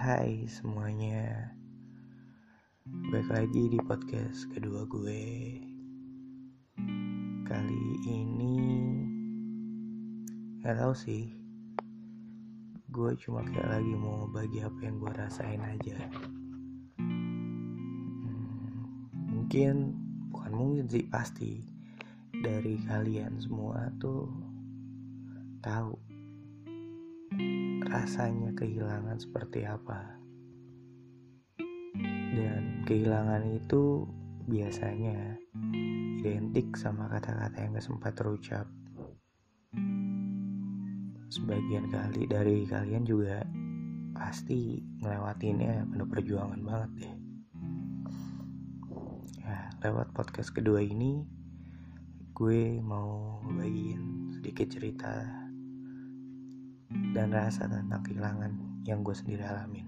Hai semuanya. Baik lagi di podcast kedua gue. Kali ini Gak tau sih. Gue cuma kayak lagi mau bagi apa yang gue rasain aja. Hmm, Mungkin Bukan mungkin sih pasti. Dari kalian semua tuh Tahu rasanya kehilangan seperti apa. Dan kehilangan itu biasanya identik sama kata-kata yang gak sempat terucap. Sebagian kali dari kalian juga pasti ngelewatinnya penuh perjuangan banget deh. Ya, lewat podcast kedua ini gue mau bagiin sedikit cerita dan rasa tentang kehilangan yang gue sendiri alamin.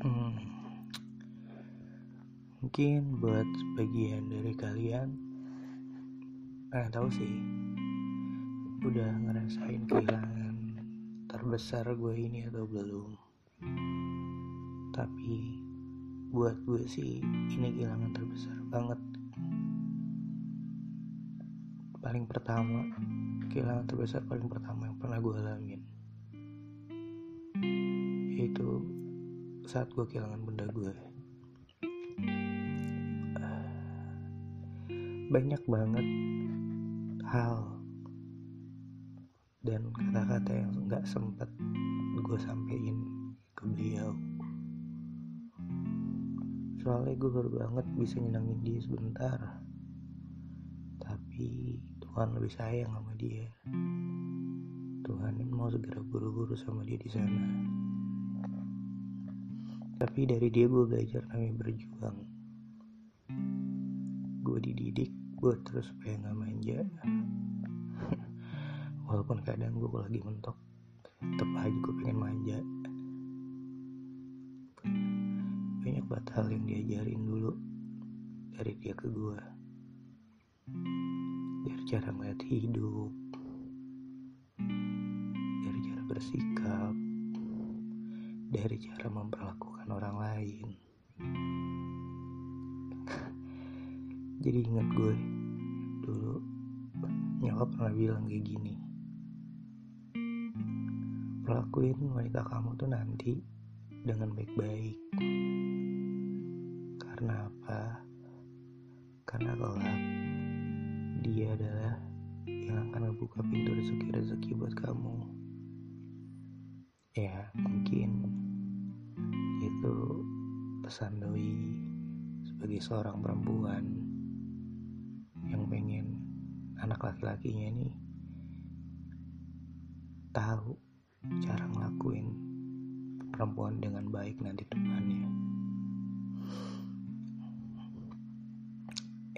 Hmm, mungkin buat sebagian dari kalian, nggak tahu sih, udah ngerasain kehilangan terbesar gue ini atau belum tapi buat gue sih ini kehilangan terbesar banget. Paling pertama kehilangan terbesar paling pertama yang pernah gue alamin. Yaitu saat gue kehilangan benda gue. Banyak banget hal dan kata-kata yang nggak sempet gue sampein ke beliau. Soalnya gue baru banget bisa nyenangin dia sebentar. Tapi Tuhan lebih sayang sama dia. Tuhan mau segera buru-buru sama dia di sana. Tapi dari dia gue belajar namanya berjuang. Gue dididik gue terus supaya nggak manja walaupun kadang gue lagi mentok tetep aja gue pengen manja banget hal yang diajarin dulu dari dia ke gue dari cara melihat hidup dari cara bersikap dari cara memperlakukan orang lain. Jadi ingat gue dulu nyokap pernah bilang kayak gini perlakuin wanita kamu tuh nanti dengan baik-baik karena apa karena kelak dia adalah yang akan membuka pintu rezeki-rezeki buat kamu. Ya mungkin itu pesan doi sebagai seorang perempuan yang pengen anak laki-lakinya nih tahu cara ngelakuin perempuan dengan baik nanti depannya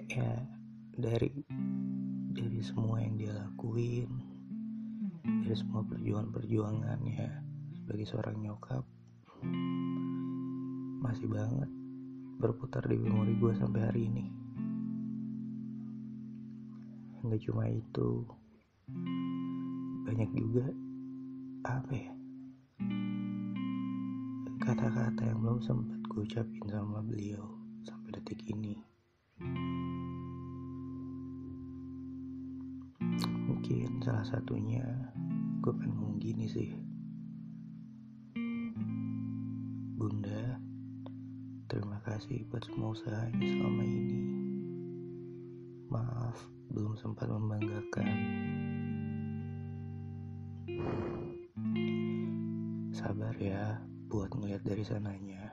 ya dari dari semua yang dia lakuin dari semua perjuangan-perjuangannya sebagai seorang nyokap masih banget berputar di memori gue sampai hari ini. Nggak cuma itu banyak juga apa ya kata-kata yang belum sempat gue ucapin sama beliau sampai detik ini mungkin salah satunya gue pengen ngomong gini sih. Bunda terima kasih buat semua usahanya selama ini. Maaf belum sempat membanggakan. Sabar ya buat ngeliat dari sananya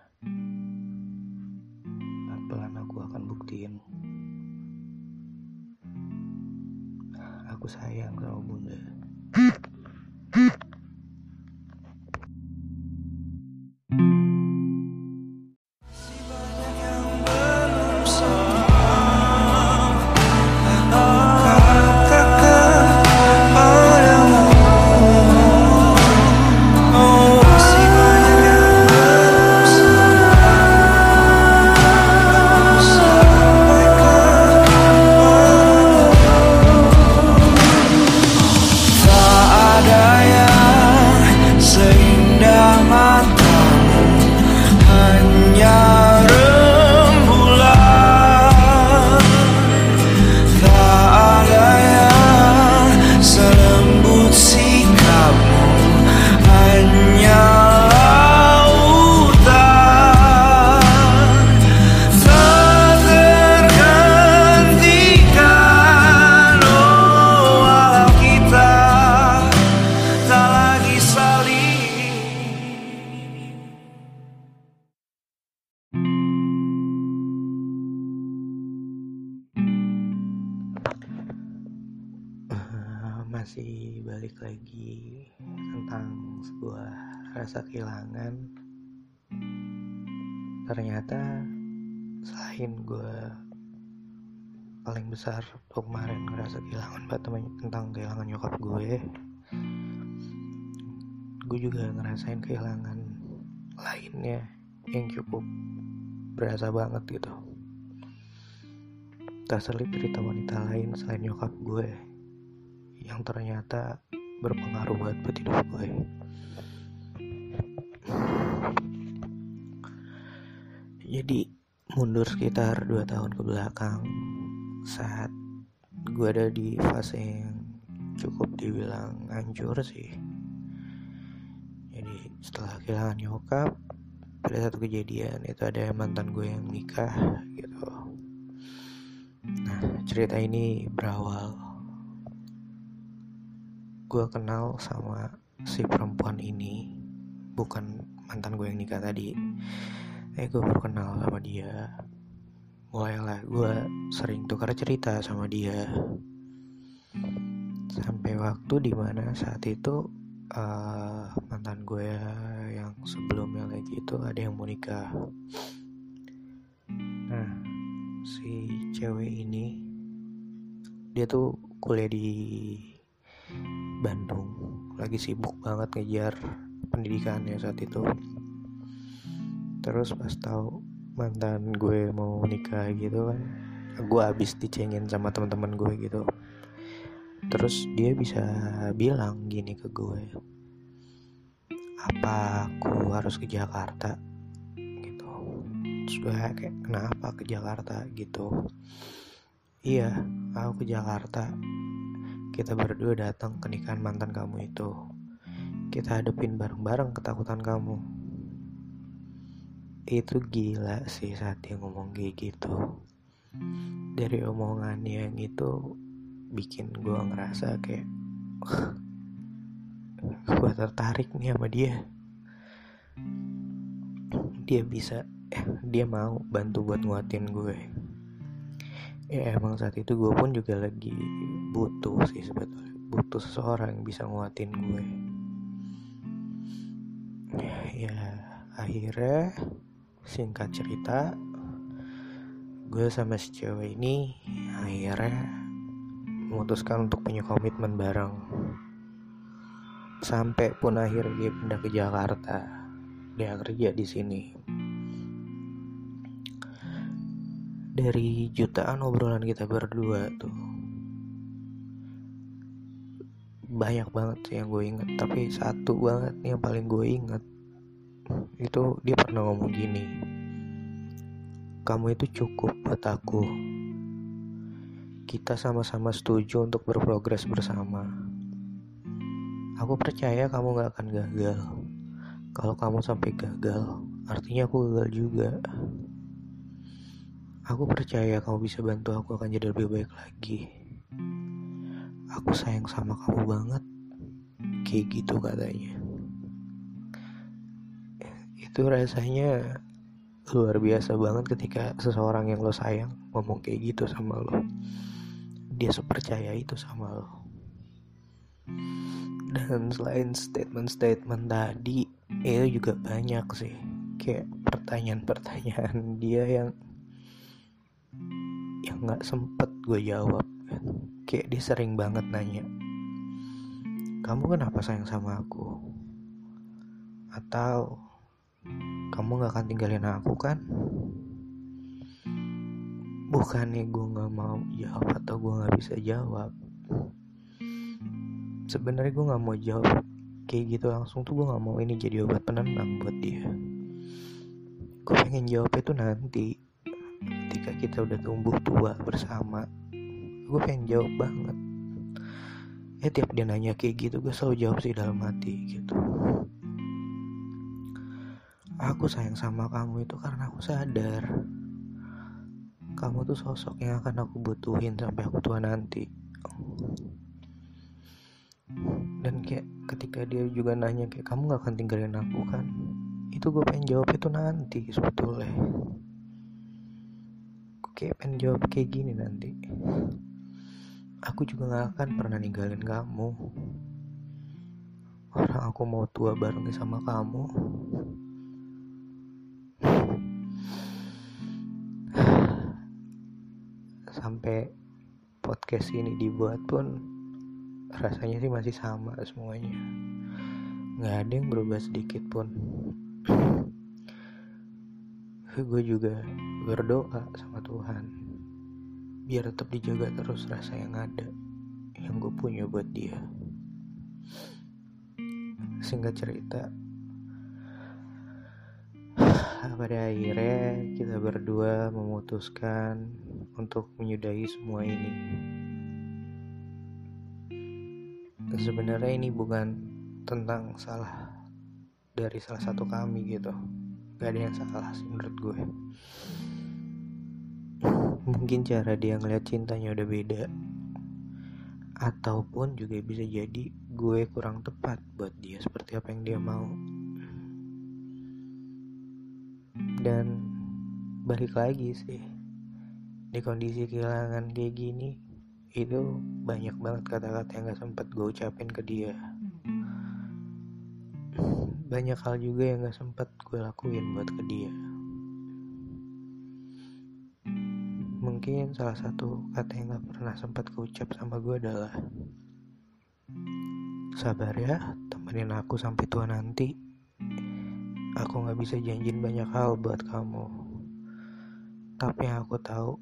tentang sebuah rasa kehilangan. Ternyata selain gue paling besar kemarin ngerasa kehilangan banget tentang kehilangan nyokap gue gue juga ngerasain kehilangan lainnya yang cukup berasa banget gitu. Tak selip cerita wanita lain selain nyokap gue yang ternyata berpengaruh buat buat hidup gue. Jadi mundur sekitar 2 tahun ke belakang saat gue ada di fase yang cukup dibilang hancur sih. Jadi setelah kehilangan nyokap pada satu kejadian itu ada mantan gue yang nikah gitu. Nah cerita ini berawal gue kenal sama si perempuan ini bukan mantan gue yang nikah tadi. Eh gue baru kenal sama dia. Mulailah gue sering tukar cerita sama dia. Sampai waktu di mana saat itu uh, mantan gue yang sebelumnya kayak gitu ada yang mau nikah. Nah si cewek ini dia tuh kuliah di Bandung. Lagi sibuk banget ngejar pendidikannya saat itu. Terus pas tahu mantan gue mau nikah gitu kan gue habis dicengin sama teman-teman gue gitu. Terus dia bisa bilang gini ke gue apa aku harus ke Jakarta? Gitu. Terus gue kayak kenapa ke Jakarta? Gitu. Iya aku ke Jakarta kita berdua datang ke nikahan mantan kamu itu. Kita hadepin bareng-bareng ketakutan kamu. Itu gila sih saat dia ngomong kayak gitu. Dari omongannya yang itu bikin gue ngerasa kayak gue tertarik nih sama dia. Dia bisa eh, dia mau bantu buat nguatin gue ya emang saat itu gue pun juga lagi butuh sih sebetulnya. Butuh seseorang yang bisa nguatin gue ya akhirnya singkat cerita gue sama si cewek ini akhirnya memutuskan untuk punya komitmen bareng. Sampai pun akhirnya dia pindah ke Jakarta. Dia kerja di sini dari jutaan obrolan kita berdua tuh banyak banget sih yang gue inget tapi satu banget yang paling gue inget itu dia pernah ngomong gini kamu itu cukup buat aku kita sama-sama setuju untuk berprogres bersama. Aku percaya kamu gak akan gagal. Kalau kamu sampai gagal, artinya aku gagal juga. Aku percaya kamu bisa bantu aku akan jadi lebih baik lagi. Aku sayang sama kamu banget. Kayak gitu katanya. Itu rasanya luar biasa banget ketika seseorang yang lo sayang ngomong kayak gitu sama lo dia sepercaya itu sama lo dan selain statement-statement tadi itu juga banyak sih kayak pertanyaan-pertanyaan dia yang yang nggak sempet gue jawab. Kayak dia sering banget nanya kamu kenapa sayang sama aku? Atau kamu gak akan tinggalin aku kan? Bukannya gue nggak mau jawab atau gue nggak bisa jawab. Sebenarnya gue nggak mau jawab kayak gitu langsung tuh gue nggak mau ini jadi obat penenang buat dia. Gue pengen jawab itu nanti kita udah tumbuh tua bersama gue pengen jawab banget. Ya tiap dia nanya kayak gitu gue selalu jawab sih dalam hati gitu. Aku sayang sama kamu itu karena aku sadar kamu tuh sosok yang akan aku butuhin sampai aku tua nanti. Dan kayak ketika dia juga nanya kayak kamu gak akan tinggalin aku kan? Itu gue pengen jawab itu nanti sebetulnya kayak pengen jawab kayak gini nanti. Aku juga gak akan pernah ninggalin kamu. Aku mau tua bareng sama kamu. Sampai podcast ini dibuat pun rasanya sih masih sama semuanya. Nggak ada yang berubah sedikit pun gue juga berdoa sama Tuhan. Biar tetap dijaga terus rasa yang ada yang gue punya buat dia. Singkat cerita pada akhirnya kita berdua memutuskan untuk menyudahi semua ini. Sebenarnya ini bukan tentang salah dari salah satu kami gitu gak ada yang salah sih menurut gue. Mungkin cara dia ngeliat cintanya udah beda. Ataupun juga bisa jadi gue kurang tepat buat dia seperti apa yang dia mau. Dan balik lagi sih di kondisi kehilangan kayak gini itu banyak banget kata-kata yang gak sempet gue ucapin ke dia banyak hal juga yang gak sempet gue lakuin buat ke dia. Mungkin salah satu kata yang gak pernah sempat ucap sama gue adalah sabar ya temenin aku sampai tua nanti. Aku gak bisa janjin banyak hal buat kamu. Tapi yang aku tahu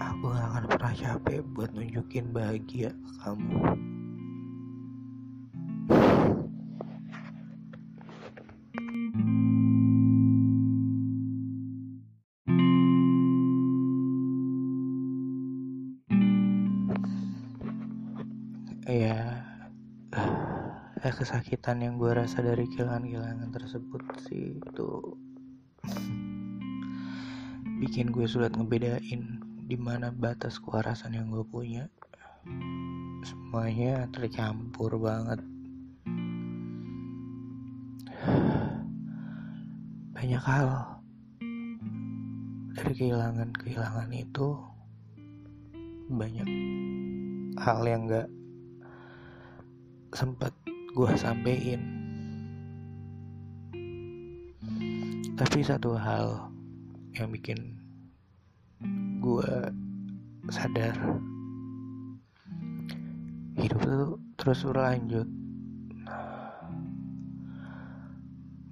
aku gak akan pernah capek buat nunjukin bahagia ke kamu ya eh, kesakitan yang gue rasa dari kehilangan-kehilangan tersebut sih itu bikin gue sulit ngebedain di mana batas kewarasan yang gue punya. Semuanya tercampur banget. Banyak hal dari kehilangan-kehilangan itu banyak hal yang gak sempat gue sampein tapi satu hal yang bikin gue sadar hidup itu terus berlanjut.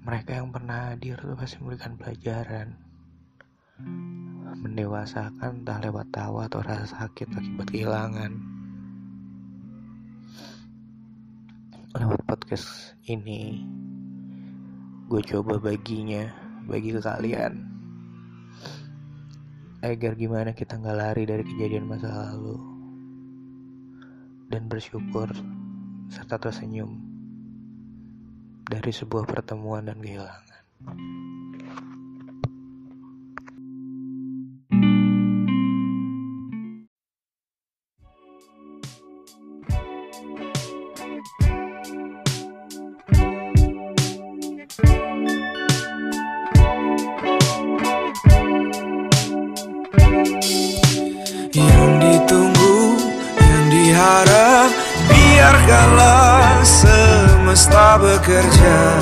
Mereka yang pernah hadir tuh pasti memberikan pelajaran mendewasakan entah lewat tawa atau rasa sakit akibat kehilangan lewat podcast ini gue coba baginya bagi ke kalian agar gimana kita nggak lari dari kejadian masa lalu dan bersyukur serta tersenyum dari sebuah pertemuan dan kehilangan. Bekerja